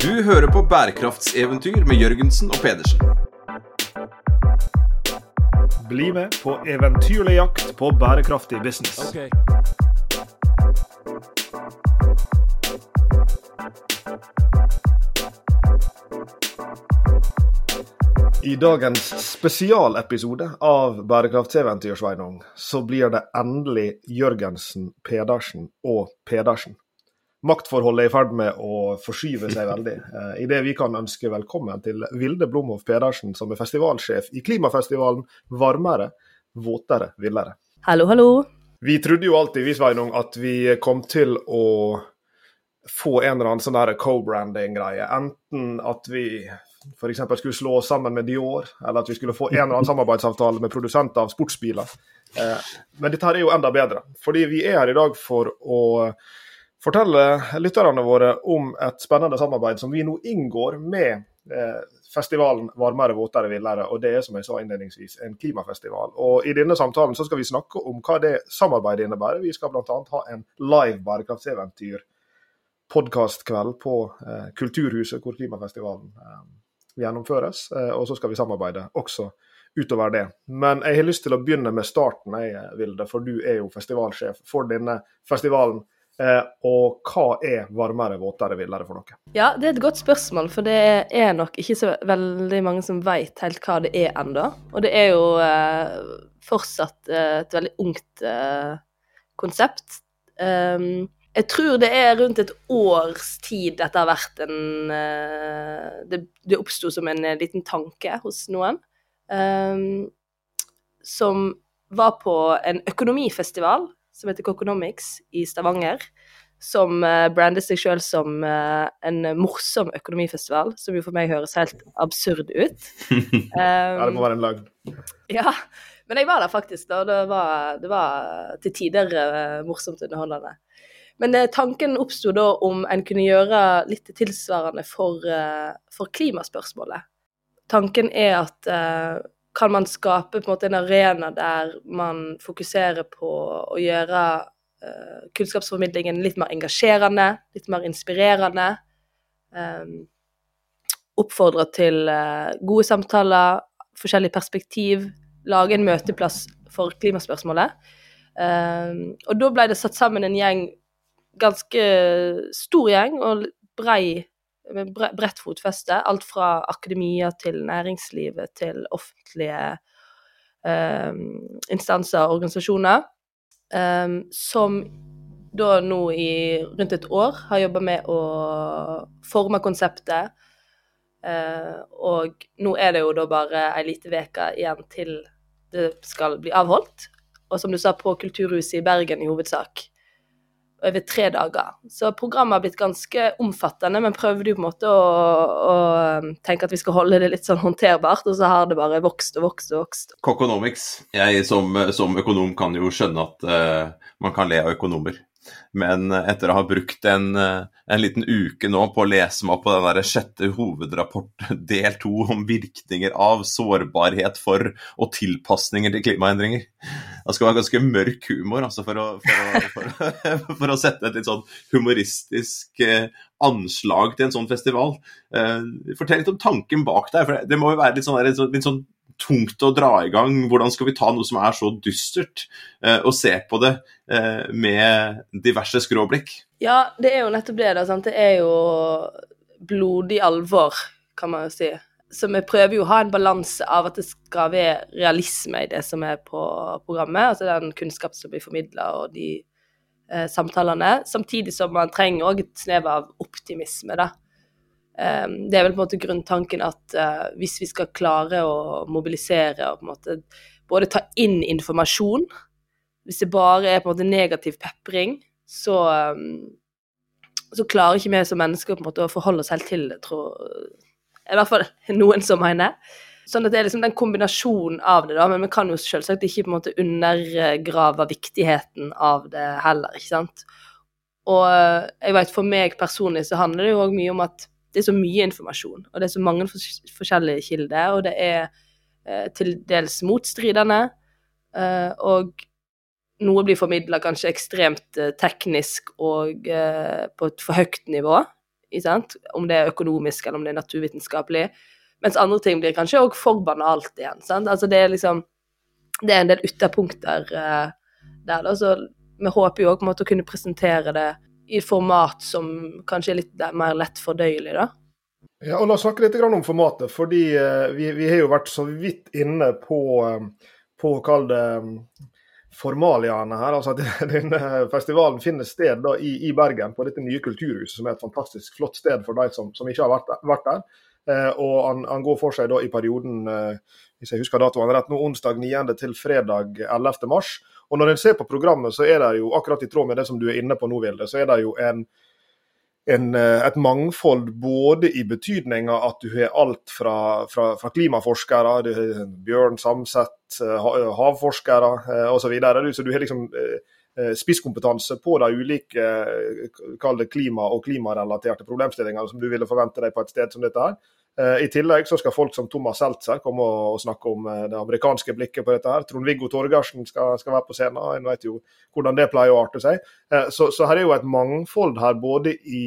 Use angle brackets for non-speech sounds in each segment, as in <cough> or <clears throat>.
Du hører på bærekraftseventyr med Jørgensen og Pedersen. Bli med på eventyrlig jakt på bærekraftig business. I dagens spesialepisode av Bærekraftseventyr, Sveinung, så blir det endelig Jørgensen, Pedersen og Pedersen. Maktforholdet er i ferd med å forskyve seg <laughs> veldig. Eh, Idet vi kan ønske velkommen til Vilde Blomhoff Pedersen, som er festivalsjef i klimafestivalen Varmere, våtere, villere. Hallo, hallo. Vi trodde jo alltid, vi Sveinung, at vi kom til å få en eller annen sånn der co-branding-greie. Enten at vi f.eks. skulle slå oss sammen med Dior, eller at vi skulle få en eller annen <laughs> samarbeidsavtale med produsenter av sportsbiler. Eh, Men dette her er jo enda bedre, fordi vi er her i dag for å fortelle lytterne våre om et spennende samarbeid som vi nå inngår med eh, festivalen Varmere, våtere, villere. Og det er som jeg sa innledningsvis en klimafestival. Og I denne samtalen så skal vi snakke om hva det samarbeidet innebærer. Vi skal bl.a. ha en live bærekraftseventyr podkastkveld på eh, Kulturhuset, hvor klimafestivalen eh, gjennomføres. Eh, og så skal vi samarbeide også utover det. Men jeg har lyst til å begynne med starten, jeg, Vilde, for du er jo festivalsjef for denne festivalen. Eh, og hva er varmere, våtere, villere for noe? Ja, det er et godt spørsmål, for det er nok ikke så veldig mange som veit helt hva det er ennå. Og det er jo eh, fortsatt eh, et veldig ungt eh, konsept. Um, jeg tror det er rundt et års tid dette har vært en uh, Det, det oppsto som en liten tanke hos noen. Um, som var på en økonomifestival som heter Coconomics i Stavanger. Som uh, brander seg sjøl som eh, en morsom økonomifestival, som jo for meg høres helt absurd ut. <laughs> ja, det må være en løgn. Ja, men jeg var der faktisk, da. Det var, det var til tider eh, morsomt underholdende. Men eh, tanken oppsto da om en kunne gjøre litt tilsvarende for, eh, for klimaspørsmålet. Tanken er at eh, kan man skape en en arena der man fokuserer på å gjøre uh, kunnskapsformidlingen litt mer engasjerende, litt mer inspirerende. Um, oppfordre til uh, gode samtaler, forskjellige perspektiv, lage en møteplass for klimaspørsmålet. Um, og da ble det satt sammen en gjeng, ganske stor gjeng og brei, med bre- bredt fotfeste. Alt fra akademia til næringslivet til offentlige um, instanser og organisasjoner. Um, som da nå i rundt et år har jobba med å forme konseptet. Uh, og nå er det jo da bare ei lita uke igjen til det skal bli avholdt. Og som du sa, på Kulturhuset i Bergen i hovedsak. Over tre dager. Så programmet har blitt ganske omfattende, men prøvde jo på en måte å, å tenke at vi skal holde det litt sånn håndterbart, og så har det bare vokst og vokst og vokst. Coconomics. Jeg som, som økonom kan jo skjønne at uh, man kan le av økonomer. Men etter å ha brukt en, eh, en liten uke nå på å lese meg opp på den der sjette hovedrapport <laughs> del to om virkninger av sårbarhet for og tilpasninger til klimaendringer Det skal være ganske mørk humor altså, for, å, for, å, for, å, <laughs> for å sette et litt sånn humoristisk eh, anslag til en sånn festival. Eh, fortell litt om tanken bak der. for Det må jo være litt sånn, litt sånn, litt sånn tungt å dra i gang. Hvordan skal vi ta noe som er så dystert, eh, og se på det med diverse skråblikk? Ja, det er jo nettopp det. da, sant? Det er jo blodig alvor, kan man jo si. Så vi prøver jo å ha en balanse av at det skal være realisme i det som er på programmet. Altså den kunnskapen som blir formidla, og de eh, samtalene. Samtidig som man trenger òg et snev av optimisme, da. Um, det er vel på en måte grunntanken at uh, hvis vi skal klare å mobilisere og på en måte både ta inn informasjon Hvis det bare er på en måte negativ pepring, så um, så klarer ikke vi som mennesker på en måte å forholde oss helt til det, tror I hvert fall noen som mener. Sånn at det er liksom den kombinasjonen av det, da, men vi kan jo selvsagt ikke på en måte undergrave viktigheten av det heller, ikke sant. Og eh, jeg vet for meg personlig så handler det jo òg mye om at det er så mye informasjon, og det er så mange fors- forskjellige kilder, og det er eh, til dels motstridende, eh, og noe blir formidla kanskje ekstremt eh, teknisk og eh, på et for høyt nivå? Om det er økonomisk eller om det er naturvitenskapelig. Mens andre ting blir kanskje òg for banalt igjen. sant? Altså det er liksom Det er en del ytterpunkter uh, der, da. Så vi håper jo òg å kunne presentere det i et format som kanskje er litt mer lett fordøyelig, da. Ja, og La oss snakke litt om formatet. fordi uh, vi, vi, har jo vært så vidt inne på, uh, på å kalle det formaliaene her. altså at <laughs> Denne festivalen finner sted da i, i, Bergen, på dette nye kulturhuset, som er et fantastisk flott sted for de som, som ikke har vært, vært der. Eh, og han, han, går for seg da i perioden eh, hvis jeg husker datoen rett, nå onsdag 9. til fredag 11. mars. Og Når en ser på programmet, så er det jo akkurat i tråd med det som du er inne på nå, Vilde, så er det jo en en, eh, et mangfold både i betydninga at du har alt fra, fra, fra klimaforskere, Bjørn Samset, eh, eh, havforskere osv. Så, så du har liksom spisskompetanse på de ulike klima- og klimarelaterte problemstillingene som du ville forvente deg på et sted som dette. her. I tillegg så skal folk som Thomas Seltzer komme og snakke om det amerikanske blikket på dette. her. Trond-Viggo Torgersen skal, skal, være på scenen. En vet jo hvordan det pleier å arte seg. Så, så her er jo et mangfold her både i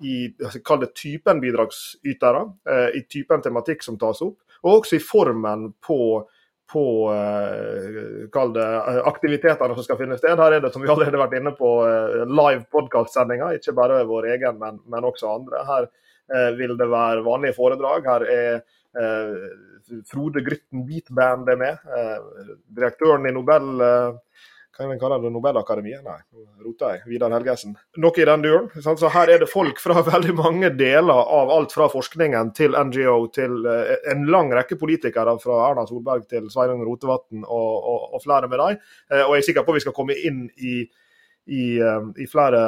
i kall det typen bidragsytere, eh, i typen tematikk som tas opp, og også i formen på, på eh, kall det eh, aktivitetene som skal finne sted. Her er det, som vi allerede har vært inne på, live podkastsendinger, ikke bare vår egen, men, men, også andre. Her vil det være vanlige foredrag. Her er Frode Grytten Beatband er med. direktøren i Nobel hva kaller det Nobelakademiet? Nei, rota jeg. Vidar Helgesen. Noe i den duren. Så her er det folk fra <laughs> veldig mange deler av alt fra forskningen til NGO til eh, en lang rekke politikere, fra Erna Solberg til Sveinung Rotevatn og, og, og, flere med dem. Eh, og jeg er sikker på at vi skal komme inn i, i, eh, i flere,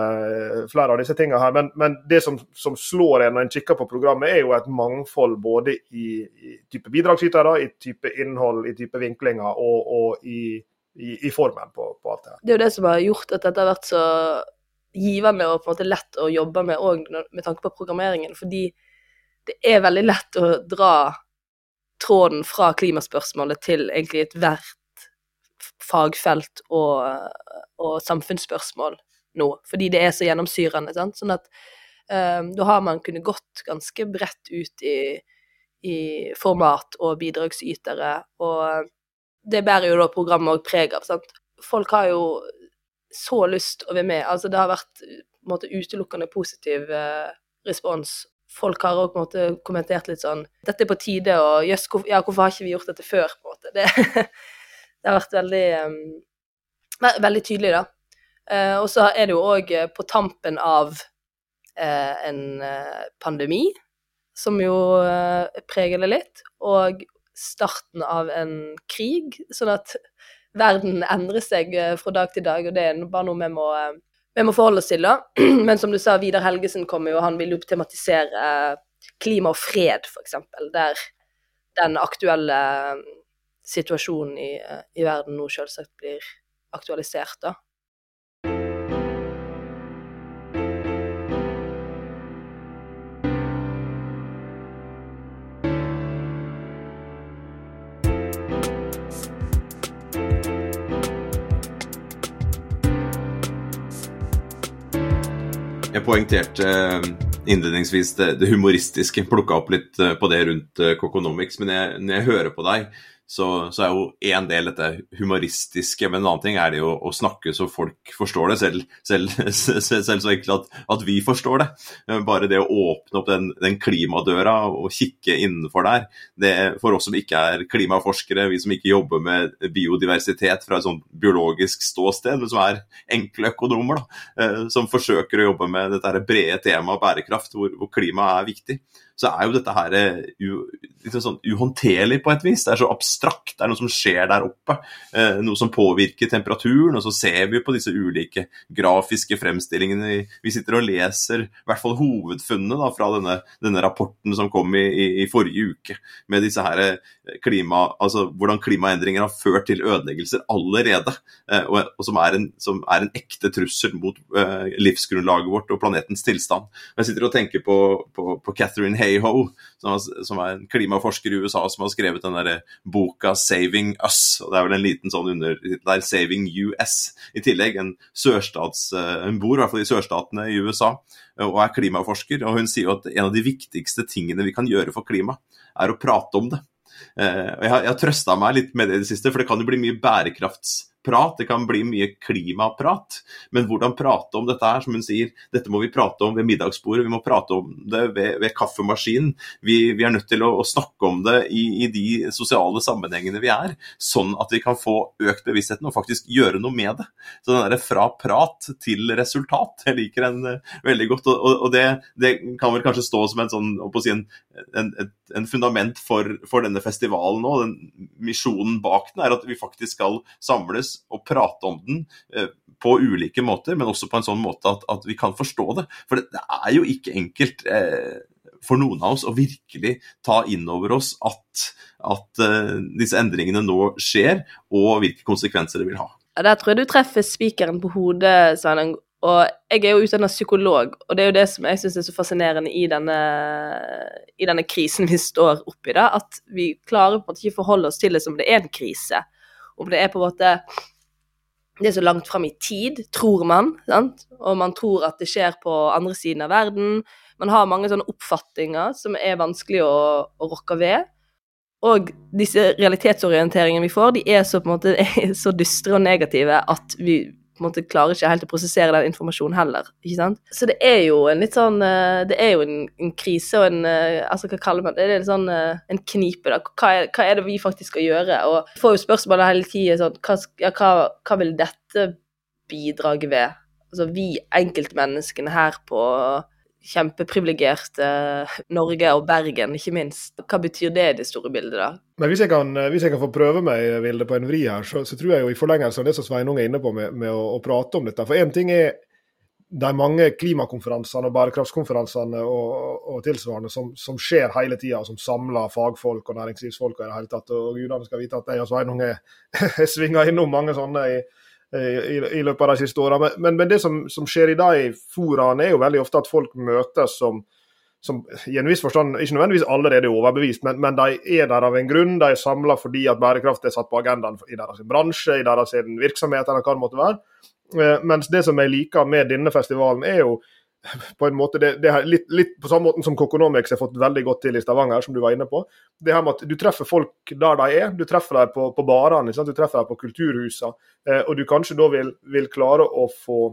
flere, av disse tingene her. Men, men det som, som, slår en når en kikker på programmet, er jo et mangfold både i, i type bidragsytere, i type innhold, i type vinklinger og, og i i, formen på, på, alt det her. Det er jo det som har gjort at dette har vært så givende og på en måte lett å jobbe med òg med tanke på programmeringen. Fordi det er veldig lett å dra tråden fra klimaspørsmålet til egentlig ethvert fagfelt og, og, samfunnsspørsmål nå. Fordi det er så gjennomsyrende. Sant? Sånn at um, da har man kunnet gått ganske bredt ut i, i format og bidragsytere. og det bærer jo da programmet òg preg av. sant? Folk har jo så lyst å være med. Altså det har vært en måte utelukkende positiv eh, respons. Folk har òg kommentert litt sånn Dette er på tide, og jøss, hvor, ja, hvorfor har ikke vi gjort dette før? på en måte. Det, <laughs> det har vært veldig, um, veldig tydelig, da. Eh, og så er det jo òg eh, på tampen av eh, en pandemi, som jo preger det litt, og starten av en krig, sånn at verden endrer seg fra dag til dag, og det er bare noe vi må, vi må forholde oss til. da. <clears throat> Men som du sa, Vidar Helgesen kommer jo, han vil jo tematisere klima og fred, f.eks., der den aktuelle situasjonen i, i verden nå selvsagt blir aktualisert. da. Jeg poengterte eh, innledningsvis det, humoristiske, plukka opp litt eh, på det rundt Coconomics. Men jeg, når jeg hører på deg, så, så, er jo en del dette humoristiske, men en annen ting er det jo å snakke så folk forstår det, selv, selv, <laughs> selv, selv så enkelt at, at, vi forstår det. Bare det å åpne opp den, den klimadøra og kikke innenfor der, det for oss som ikke er klimaforskere, vi som ikke jobber med biodiversitet fra et sånt biologisk ståsted, men som er enkle økonomer, da, eh, som forsøker å jobbe med dette brede temaet bærekraft, hvor, hvor klima er viktig så er jo dette her uh, liksom sånn uhåndterlig på et vis. Det er så abstrakt. Det er noe som skjer der oppe. Uh, noe som påvirker temperaturen. Og så ser vi på disse ulike grafiske fremstillingene. Vi sitter og leser i hvert fall hovedfunnene da, fra denne, denne, rapporten som kom i, i, i, forrige uke, med disse her eh, klima, altså hvordan klimaendringer har ført til ødeleggelser allerede. Og, og som, er en, som, er en, ekte trussel mot livsgrunnlaget vårt og planetens tilstand. Jeg sitter og tenker på, på, på Catherine Hay Trejo, som, er en klimaforsker i USA som har skrevet den der boka 'Saving Us'. og Det er vel en liten sånn under der 'Saving US' i tillegg. En sørstats, hun bor i hvert fall i sørstatene i USA og er klimaforsker. og Hun sier jo at en av de viktigste tingene vi kan gjøre for klima, er å prate om det. Jeg har, jeg har trøsta meg litt med det i det siste, for det kan jo bli mye bærekrafts prat, det kan bli mye klimaprat. Men hvordan prate om dette her, som hun sier, dette må vi prate om ved middagsbordet, vi må prate om det ved, ved kaffemaskinen. Vi, vi, er nødt til å, å snakke om det i, i, de sosiale sammenhengene vi er, sånn at vi kan få økt bevisstheten og faktisk gjøre noe med det. Så den derre fra prat til resultat, jeg liker den uh, veldig godt. Og, og det, det, kan vel kanskje stå som en sånn, si en, en, en, fundament for, for denne festivalen nå. Den misjonen bak den er at vi faktisk skal samles og prate om den eh, på ulike måter, men også på en sånn måte at, at vi kan forstå det. For det, det er jo ikke enkelt eh, for noen av oss å virkelig ta inn over oss at, at uh, disse endringene nå skjer, og hvilke konsekvenser det vil ha. Der tror jeg du treffer spikeren på hodet, Sveinung. Og jeg er jo utdanna psykolog, og det er jo det som jeg syns er så fascinerende i denne, i denne krisen vi står oppi, da. At vi klarer på en måte ikke forholde oss til det som det er en krise. Om det er på en måte det er så langt fram i tid, tror man. Sant? Og man tror at det skjer på andre siden av verden. Man har mange sånne oppfatninger som er vanskelig å, å rokke ved. Og disse realitetsorienteringene vi får, de er så, på en måte, <laughs> så dystre og negative at vi på en måte klarer ikke helt å prosessere den informasjonen heller. ikke sant? Så det er jo en litt sånn eh, Det er jo en, en krise og en eh, Altså, hva kaller man det? Det er en sånn eh, en knipe, da. Hva er, hva er, det vi faktisk skal gjøre? Og jeg får jo spørsmål hele tida sånn hva, ja, hva, hva vil dette bidrage ved? Altså vi enkeltmenneskene her på kjempeprivilegerte Norge og Bergen, ikke minst. Hva betyr det i det store bildet, da? Men hvis jeg, kan, hvis jeg kan, få prøve meg, Vilde, på en vri her, så, så, tror jeg jo i forlengelse av det som Sveinung er inne på med, med å, å, prate om dette. For én ting er de mange klimakonferansene og bærekraftskonferansene og, og tilsvarende som, som, skjer hele tida, som samler fagfolk og næringslivsfolk og i det hele tatt. Og gudene skal vite at jeg og Sveinung er <laughs> svinga innom mange sånne i, i, i, løpet av de siste åra. Men, men, men, det som, som, skjer i de foraene, er jo veldig ofte at folk møtes som, som i en viss forstand ikke nødvendigvis allerede er overbevist, men, men, de er der av en grunn. De er samla fordi at bærekraft er satt på agendaen i deres bransje, i deres virksomhet eller hva det måtte være. Eh, mens det som jeg liker med denne festivalen, er jo <laughs> på en måte, det, det er litt, litt, på samme måte som Kokonomics har fått veldig godt til i Stavanger, som du var inne på. Det her med at Du treffer folk der de er. Du treffer dem på, på barene, du treffer dem på kulturhusene. Eh, og du kanskje da vil, vil klare å få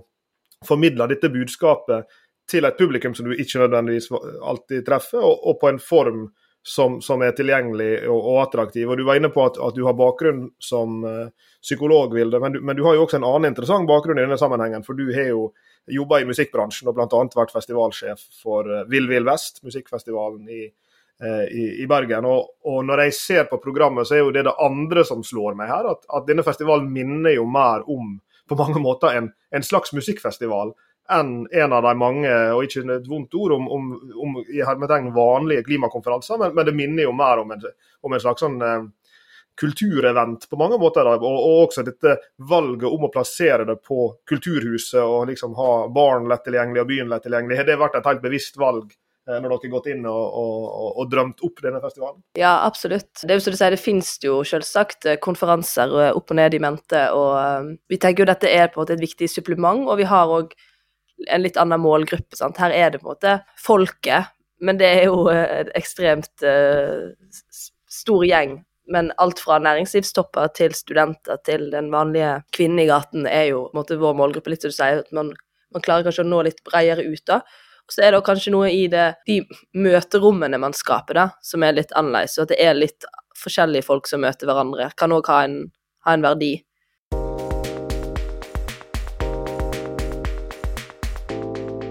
formidla dette budskapet til et publikum som du ikke nødvendigvis alltid treffer, og, og på en form som, som er tilgjengelig og, og, attraktiv. Og Du var inne på at, at du har bakgrunn som uh, psykolog, Vilde, men du, men du har jo også en annen interessant bakgrunn i denne sammenhengen. For du har jo jobba i musikkbransjen og bl.a. vært festivalsjef for eh, Vill Vill Vest, musikkfestivalen i, eh, i, i Bergen. Og, og, når jeg ser på programmet, så er jo det det andre som slår meg her. At, at denne festivalen minner jo mer om på mange måter en, en slags musikkfestival enn en av de mange, og ikke et vondt ord, om, om, om i vanlige klimakonferanser, men, men, det minner jo mer om en, om en slags sånn eh, kulturevent på mange måter. Og, og, også dette valget om å plassere det på Kulturhuset og liksom ha barn lett tilgjengelig og byen lett tilgjengelig. Har det vært et helt bevisst valg? Eh, når dere har gått inn og, og, og, drømt opp denne festivalen? Ja, absolutt. Det er jo som du sier, det finnes jo selvsagt eh, konferanser eh, opp og ned i mente. og Vi tenker jo dette er på en måte et viktig supplement, og vi har òg en litt annen målgruppe. Sant? Her er det på en måte folket, men det er jo en ekstremt uh, stor gjeng men alt fra næringslivstopper til studenter til den vanlige kvinnen i gaten er jo måte vår målgruppe. Litt som du sier, at man, man klarer kanskje å nå litt bredere ut da. Og så er det kanskje noe i det, de møterommene man skaper, da, som er litt annerledes. Og at det er litt forskjellige folk som møter hverandre, kan òg ha, ha en verdi.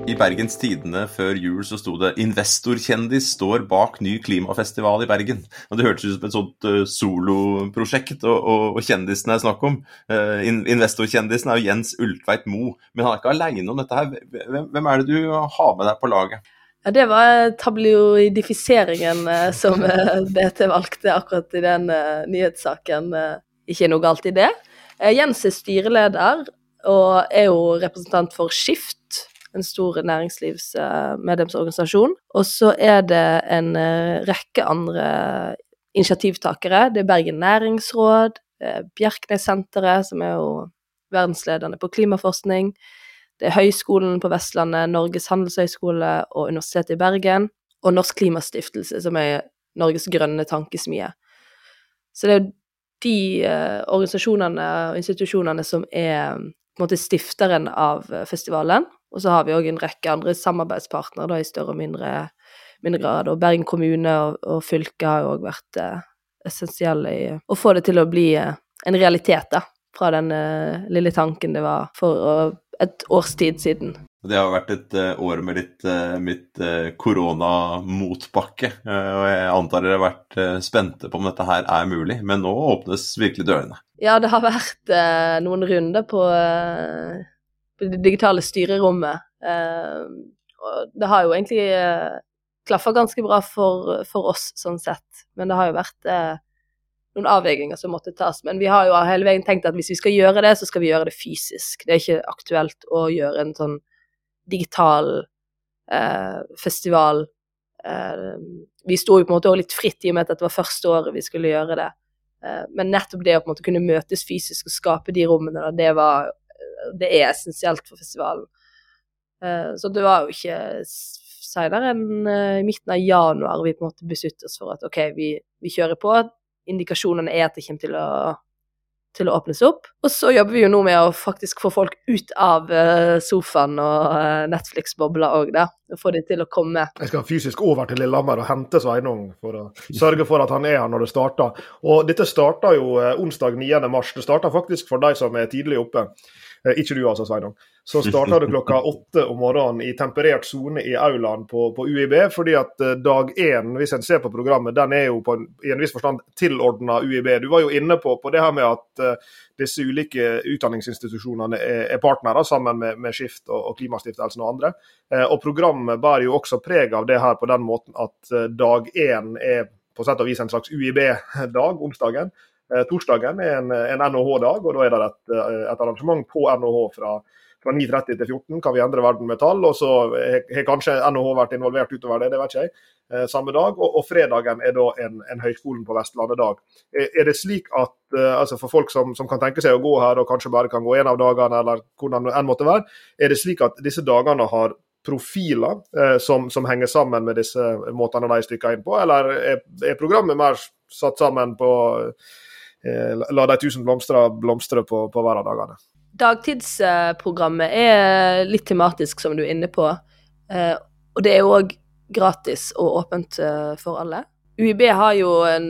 I Bergens Tidende før jul så sto det 'Investorkjendis står bak ny klimafestival i Bergen'. Og Det hørtes ut som et sånt uh, soloprosjekt, og, og, og kjendisene er snakk om. Uh, investorkjendisen er jo Jens Ultveit Mo, men han er ikke aleine om dette her. Hvem, hvem, er det du har med deg på laget? Ja, Det var tabloidifiseringen uh, som BT valgte akkurat i den nyhetssaken. Ikke noe galt i det. Jens er styreleder og er jo representant for Skift en stor næringslivsmedlemsorganisasjon. Og så er det en rekke andre initiativtakere. Det er Bergen næringsråd, Bjerknessenteret, som er jo verdensledende på klimaforskning. Det er Høgskolen på Vestlandet, Norges handelshøyskole og Universitetet i Bergen. Og Norsk Klimastiftelse, som er Norges grønne tankesmie. Så det er de eh, organisasjonene og institusjonene som er på en måte stifteren av festivalen. Og så har vi òg en rekke andre samarbeidspartnere da, i større og mindre, mindre grad. Og Bergen kommune og, og fylket har òg vært eh, essensielle i å få det til å bli eh, en realitet, da. Fra den eh, lille tanken det var for et års tid siden. Det har vært et uh, år med litt, litt uh, koronamotbakke. og jeg antar dere har vært spente på om dette her er mulig, men nå åpnes virkelig dørene. Ja, det har vært noen runder på, det digitale styrerommet. og det har jo egentlig uh, klaffa ganske bra for, for, oss, sånn sett. Men det har jo vært noen avveininger som måtte tas. Men vi har jo hele veien tenkt at hvis vi skal gjøre det, så skal vi gjøre det fysisk. Det er ikke aktuelt å gjøre en sånn digital eh, festival. Eh, vi sto jo på en måte litt fritt i og med at dette var første året vi skulle gjøre det. Eh, men nettopp det å på en måte kunne møtes fysisk og skape de rommene, det, var, det er essensielt for festivalen. Eh, så det var jo ikke senere enn eh, i midten av januar vi på en måte besluttet oss for at OK, vi, vi kjører på indikasjonene er at det kommer til å, til å åpnes opp. Og så jobber vi jo nå med å faktisk få folk ut av uh, sofaen og Netflix-bobla òg, da. Og få dem til å komme. Jeg skal fysisk over til Lillehammer og hente Sveinung for å sørge for at han er her når det starter. Og dette starter jo onsdag 9. mars. Det starter faktisk for de som er tidlig oppe. Ikke du altså, Sveinung så starta det <laughs> klokka åtte om morgenen i temperert sone i aulaen på, på, UiB. fordi at eh, dag én, hvis en ser på programmet, den er jo på en, i en viss forstand tilordna UiB. Du var jo inne på, på det her med at uh, disse ulike utdanningsinstitusjonene er, er partnere sammen med, med Skift og, og Klimastiftelsen og andre. Og programmet bærer jo også preg av det her på den måten at dag én er på sett og vis en slags UiB-dag, onsdagen. Torsdagen er en, en NHH-dag, og da er det et, et arrangement på NHH fra fra 9.30 til 14 kan vi endre verden med tall. og Så har kanskje NHH vært involvert utover det, det vet ikke jeg. Eh, samme dag, og, og, fredagen er da en, en Høgskolen på Vestlandet-dag. Er, er, det slik at altså For folk som, som, kan tenke seg å gå her og kanskje bare kan gå en av dagene, eller hvordan det enn måtte være, er det slik at disse dagene har profiler eh, som, som, henger sammen med disse måtene de stykker inn på, eller er, er programmet mer satt sammen på la de tusen blomstre blomstre på, på hver av dagene? Dagtidsprogrammet er litt tematisk, som du er inne på. Eh, og det er jo òg gratis og åpent eh, for alle. UiB har jo en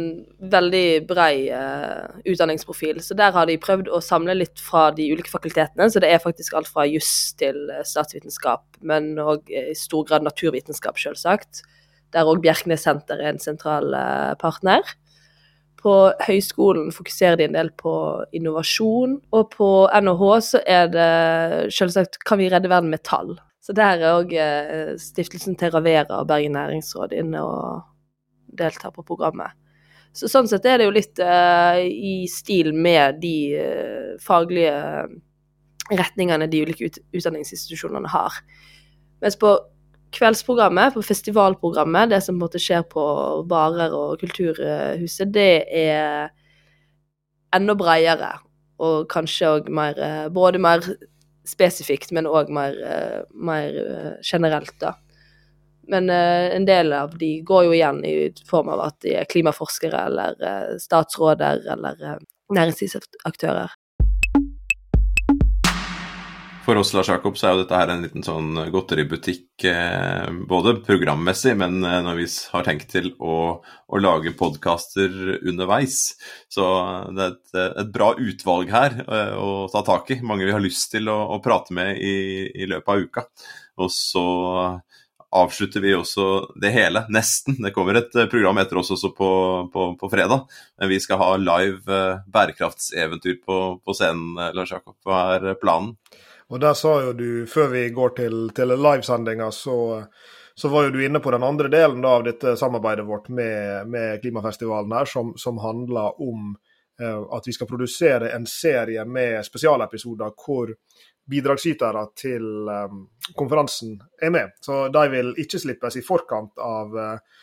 veldig brei uh, utdanningsprofil, så der har de prøvd å samle litt fra de ulike fakultetene. Så det er faktisk alt fra juss til statsvitenskap, men òg i stor grad naturvitenskap, selvsagt. Der òg Bjerknes senter er en sentral uh, partner. På høyskolen fokuserer de en del på innovasjon, og på NHH så er det selvsagt Kan vi redde verden med tall? Så der er òg stiftelsen stiftelsen Terravera og Bergen næringsråd inne og deltar på programmet. Så sånn sett er det jo litt uh, i stil med de uh, faglige retningene de ulike ut utdanningsinstitusjonene har. Mens på kveldsprogrammet, på festivalprogrammet, det som måte skjer på barer og Kulturhuset, det er enda bredere. Og kanskje òg mer eh, Både mer spesifikt, men òg mer, eh, mer, eh, generelt, da. Men en del av de går jo igjen i form av at de er klimaforskere eller statsråder eller næringslivsaktører. For oss Lars Jakob, så er jo dette her en liten sånn godteributikk, eh, både programmessig, men eh, når vi har tenkt til å, å lage podkaster underveis. Så det er et, et, bra utvalg her eh, å ta tak i. Mange vi har lyst til å, å prate med i, i, løpet av uka. Og så avslutter vi også det hele, nesten. Det kommer et program etter oss også på, på, på fredag. Men vi skal ha live bærekraftseventyr på, på scenen, Lars Jakob. Hva er planen? Og der sa jo du, før vi går til, til livesendinga, så, så, var jo du inne på den andre delen da, av dette samarbeidet vårt med, med klimafestivalen her, som, som handler om eh, at vi skal produsere en serie med spesialepisoder hvor bidragsytere til um, konferansen er med. Så de vil ikke slippes i forkant av, uh,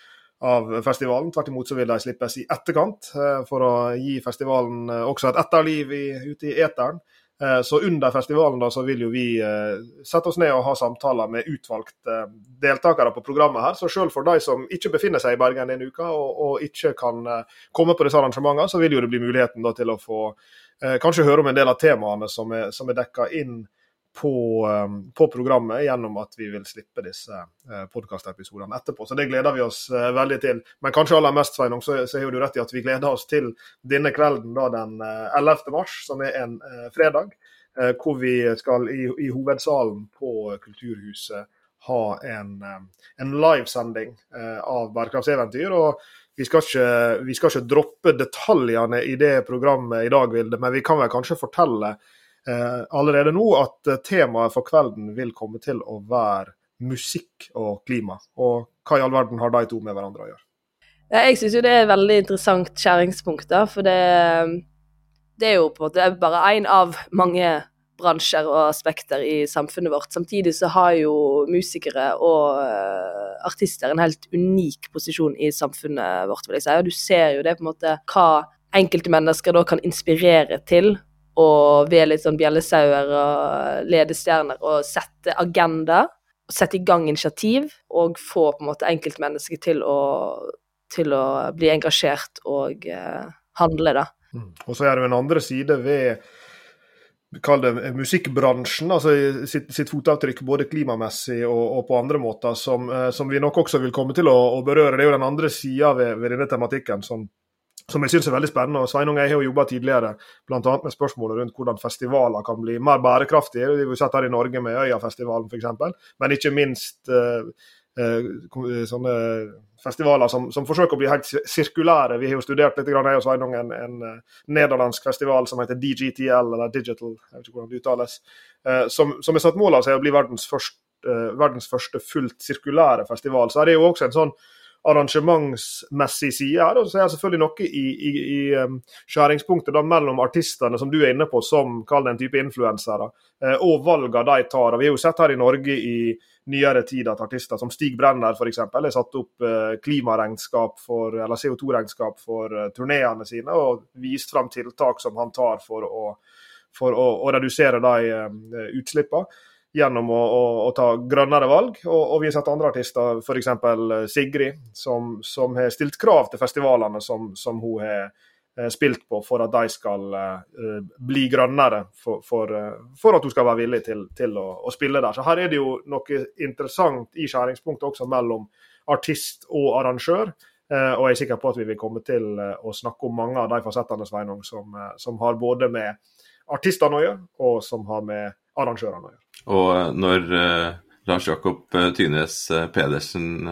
av festivalen. Tvert imot så vil de slippes i etterkant, uh, for å gi festivalen også et etterliv i, ute i eteren. Eh, så under festivalen da, så vil jo vi eh, sette oss ned og ha samtaler med utvalgte eh, deltakere på programmet her. Så selv for de som ikke befinner seg i Bergen denne uka og, og ikke kan komme på disse arrangementene, så vil jo det bli muligheten da, til å få kanskje høre om en del av temaene som er, som er dekka inn på, um, på, programmet gjennom at vi vil slippe disse uh, podkastepisodene etterpå. Så det gleder vi oss uh, veldig til. Men kanskje aller mest Sveinung, så, så har du rett i at vi gleder oss til denne kvelden da, den 11. Uh, mars, som er en fredag. Hvor vi skal i, i, hovedsalen på Kulturhuset ha en, en livesending av bærekraftseventyr. og vi skal, ikke, vi skal ikke droppe detaljene i det programmet i dag, Vilde, men vi kan vel kanskje fortelle Eh, allerede nå at eh, temaet for kvelden vil komme til å være musikk og klima. Og hva i all verden har de to med hverandre å gjøre? Jeg syns jo det er et veldig interessant skjæringspunkt, da, for det, det, er jo på en måte bare én av mange bransjer og aspekter i samfunnet vårt. Samtidig så har jo musikere og uh, artister en helt unik posisjon i samfunnet vårt, vil jeg si. Og du ser jo det på en måte hva enkelte mennesker da kan inspirere til og ved litt sånn bjellesauer og ledestjerner og sette agenda. Sette i gang initiativ og få på en måte enkeltmennesket til å, til å bli engasjert og eh, handle, da. Mm. Og så er det jo en andre side ved kall det musikkbransjen, altså sitt, sitt, fotavtrykk både klimamessig og, og på andre måter, som, eh, som, vi nok også vil komme til å, å, berøre. Det er jo den andre sida ved, ved, denne tematikken som, som jeg syns er veldig spennende. og Sveinung jeg har jo jobba tidligere bl.a. med spørsmålet rundt hvordan festivaler kan bli mer bærekraftige. Vi har sett her i Norge med Øyafestivalen f.eks., men ikke minst uh, uh, sånne festivaler som, som, forsøker å bli helt sirkulære. Vi har jo studert litt, jeg og Sveinung, en, en nederlandsk festival som heter DGTL, eller Digital, jeg vet ikke hvordan det uttales, som, som er satt mål av seg å bli verdens første, verdens første fullt sirkulære festival. Så det er jo også en sånn arrangementsmessig side her. Så er det selvfølgelig noe i, i, i um, skjæringspunktet da, mellom artistene som du er inne på, som kall en type influensere, uh, og valgene de tar. Og Vi har jo sett her i Norge i nyere tid at artister som Stig Brenner f.eks. har satt opp uh, klimaregnskap for, eller CO2-regnskap for uh, turneene sine, og vist fram tiltak som han tar for å, for å, å redusere de utslippene gjennom å, å, å, ta grønnere valg. Og, og vi har sett andre artister, f.eks. Eh, Sigrid, som, som, har stilt krav til festivalene som, som hun har eh, spilt på for at de skal uh, bli grønnere, for, for, uh, for, at hun skal være villig til, til å, å, spille der. Så Her er det jo noe interessant i skjæringspunktet også mellom artist og arrangør. Uh, og jeg er sikker på at vi vil komme til å snakke om mange av de fasettene Sveinung, som, som har både med artistene å gjøre, og som har med arrangørene å gjøre. Og eh, når uh, Lars Jakob uh, Tynes Pedersen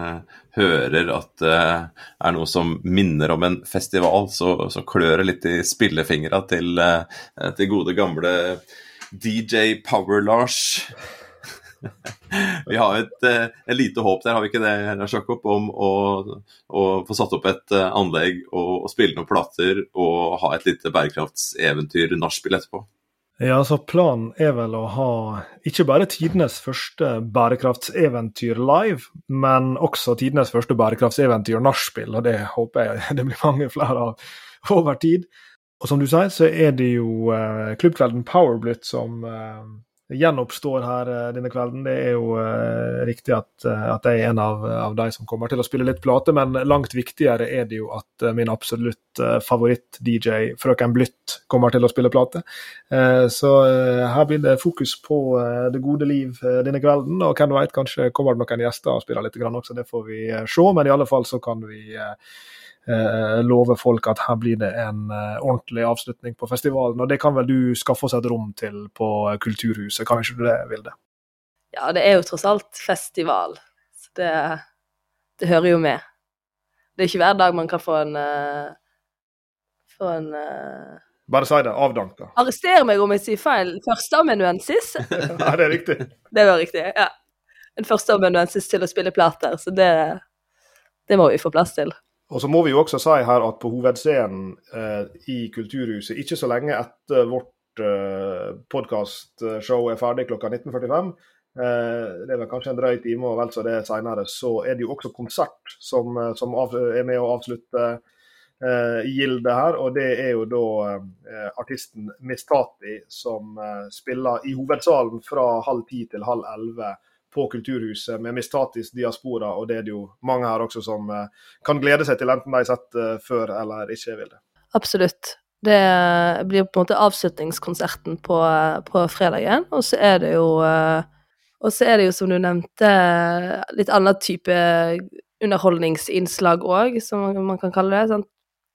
hører at det er noe som minner om en festival, så, så klør det litt i spillefingra til, til gode gamle DJ Power-Lars. <laughs> vi har et, et, lite håp der, har vi ikke det, Lars Jakob, om å, å, få satt opp et anlegg og, og spille noen plater og ha et lite bærekraftseventyr nachspiel etterpå? Ja, så Planen er vel å ha ikke bare tidenes første bærekraftseventyr live, men også tidenes første bærekraftseventyr nachspiel, og det håper jeg <laughs> det blir mange flere av over tid. Og som du sier, så er det jo eh, klubbkvelden Powerblitz som uh, gjenoppstår her uh, denne kvelden. Det er jo uh, riktig at, uh, at, jeg er en av, av, de som kommer til å spille litt plate, men langt viktigere er det jo at min absolutt favoritt-DJ, Frøken Blytt, kommer til å spille plate. så her blir det fokus på det gode liv denne kvelden, og hvem vet, kanskje kommer det noen gjester og spiller litt grann også, det får vi se. Men i alle fall så kan vi eh, lover folk at her blir det en eh, ordentlig avslutning på festivalen. Og det kan vel du skaffe oss et rom til på Kulturhuset, kan ikke du det, Vilde? Ja, det er jo tross alt festival, så det, det hører jo med. Det er ikke hver dag man kan få en få en bare si det. Avdanka. Arrester meg om jeg sier feil. Førsteamanuensis? <laughs> ja, det er riktig. Det var riktig, ja. En førsteamanuensis til å spille plater, så det, det må vi få plass til. Og så må vi jo også si her at på hovedscenen eh, i Kulturhuset, ikke så lenge etter vårt eh, podkastshow er ferdig klokka 19.45, eh, det er vel kanskje en drøy time og vel så det seinere, så er det jo også konsert som, som av, er med å avslutte eh, gildet her. Og det er jo da eh, artisten Mistati som spiller i hovedsalen fra halv ti til halv elleve på Kulturhuset med Mistatis diaspora, og det er det jo mange her også som kan glede seg til, enten de har sett det før eller ikke vil det. Absolutt. Det blir på en måte avslutningskonserten på, på fredagen, og så er det jo og så er det jo, som du nevnte, litt annen type underholdningsinnslag òg, som man kan kalle det. Sant?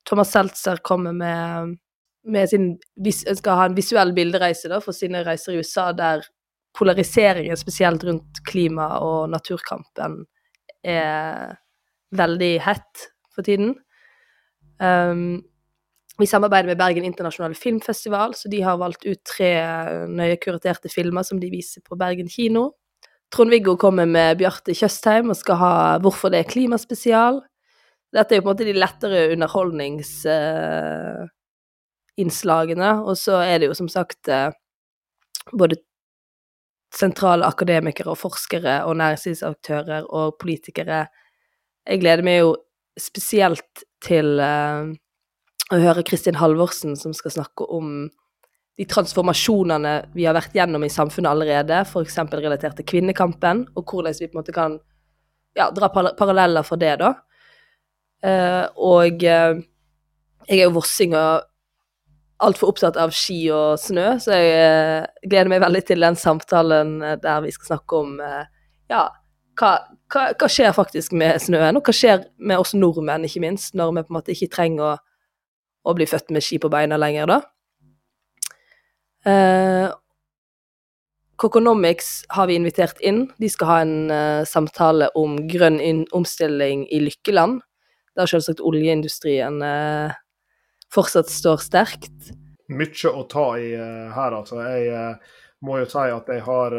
Thomas Seltzer kommer med, med sin skal ha en visuell bildereise da, for sine reiser i USA, der polariseringen, spesielt rundt klima- og naturkampen, er veldig hett for tiden. Um, vi samarbeider med Bergen internasjonale filmfestival, så de har valgt ut tre nøye kuraterte filmer som de viser på Bergen kino. Trond-Viggo kommer med Bjarte Tjøstheim og skal ha 'Hvorfor det er klimaspesial'. Dette er jo på en måte de lettere underholdningsinnslagene, uh, og så er det jo som sagt uh, både sentrale akademikere og forskere og næringslivsaktører og politikere. Jeg gleder meg jo spesielt til uh, å høre Kristin Halvorsen, som skal snakke om de transformasjonene vi har vært gjennom i samfunnet allerede, f.eks. relatert til kvinnekampen, og hvordan vi på en måte kan ja, dra paralleller for det, da. Uh, og uh, jeg er jo vossing og altfor opptatt av ski og snø, så jeg uh, gleder meg veldig til den samtalen der vi skal snakke om ja, hva, hva, hva, skjer faktisk med snøen, og hva skjer med oss nordmenn, ikke minst, når vi på en måte ikke trenger å, å bli født med ski på beina lenger, da. Uh, Coconomics har vi invitert inn. De skal ha en eh, samtale om grønn omstilling i Lykkeland, der selvsagt oljeindustrien uh, fortsatt står sterkt. Mye å ta i uh, her, altså. Jeg må jo si at jeg har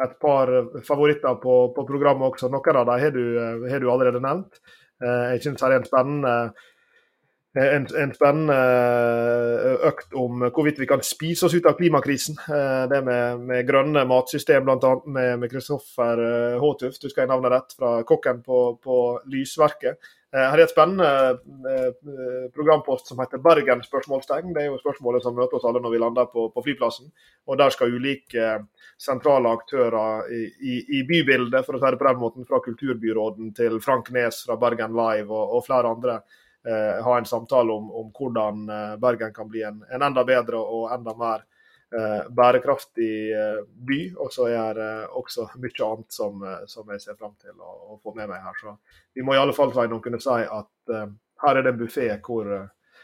et par favoritter på, på, programmet også. Noen av dem har du, har du allerede nevnt. jeg syns det er en spennende Eh, en, en, spennende eh, økt om hvorvidt vi kan spise oss ut av klimakrisen. Eh, det med, med grønne matsystem, bl.a. med Kristoffer Håtuft, du skal jeg navnet rett, fra kokken på, på Lysverket. Her er et spennende programpost som heter Bergen spørsmålstegn. Det er jo spørsmålet som møter oss alle når vi lander på, på flyplassen. Og Der skal ulike sentrale aktører i, i, i, bybildet, for å si det på den måten, fra kulturbyråden til Frank Nes fra Bergen Live og, og flere andre eh, ha en samtale om, om hvordan eh, Bergen kan bli en, en, enda bedre og enda mer eh, bærekraftig eh, by. Og så er det også mye annet som, eh, som jeg ser fram til å, å, få med meg her. Så vi må i alle fall kunne si at her er det en buffé hvor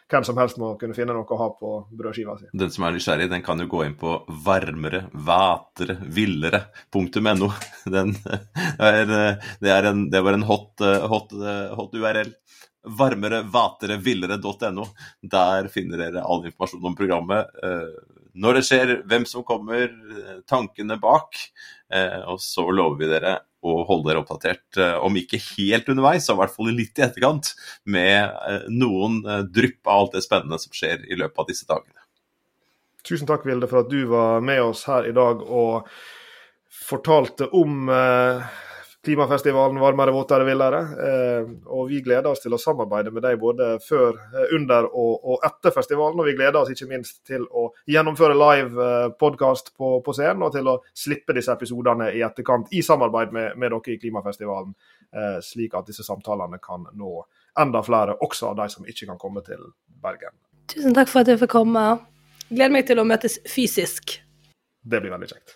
hvem som helst må kunne finne noe å ha på brødskiva si. Den som er nysgjerrig, den kan jo gå inn på varmere, vætere, villere.no. <laughs> Den det, det var en hot, hot, hot URL varmere, vatere, villere.no. Der finner dere all informasjon om programmet. Eh, når det skjer, hvem som kommer, eh, tankene bak. Eh, og så lover vi dere å holde dere oppdatert, om ikke helt underveis, så i hvert fall litt i etterkant, med noen drypp av alt det spennende som skjer i løpet av disse dagene. Tusen takk, Vilde, for at du var med oss her i dag og fortalte om Klimafestivalen Varmere, våtere, villere. Eh, og vi gleder oss til å samarbeide med deg både før, eh, under og, etter festivalen. Og vi gleder oss ikke minst til å gjennomføre live eh, podkast på, på, scenen, og til å slippe disse episodene i etterkant i samarbeid med, med dere i Klimafestivalen. Eh, slik at disse samtalene kan nå enda flere, også av de som ikke kan komme til Bergen. Tusen takk for at jeg fikk komme. Gleder meg til å møtes fysisk. Det blir veldig kjekt.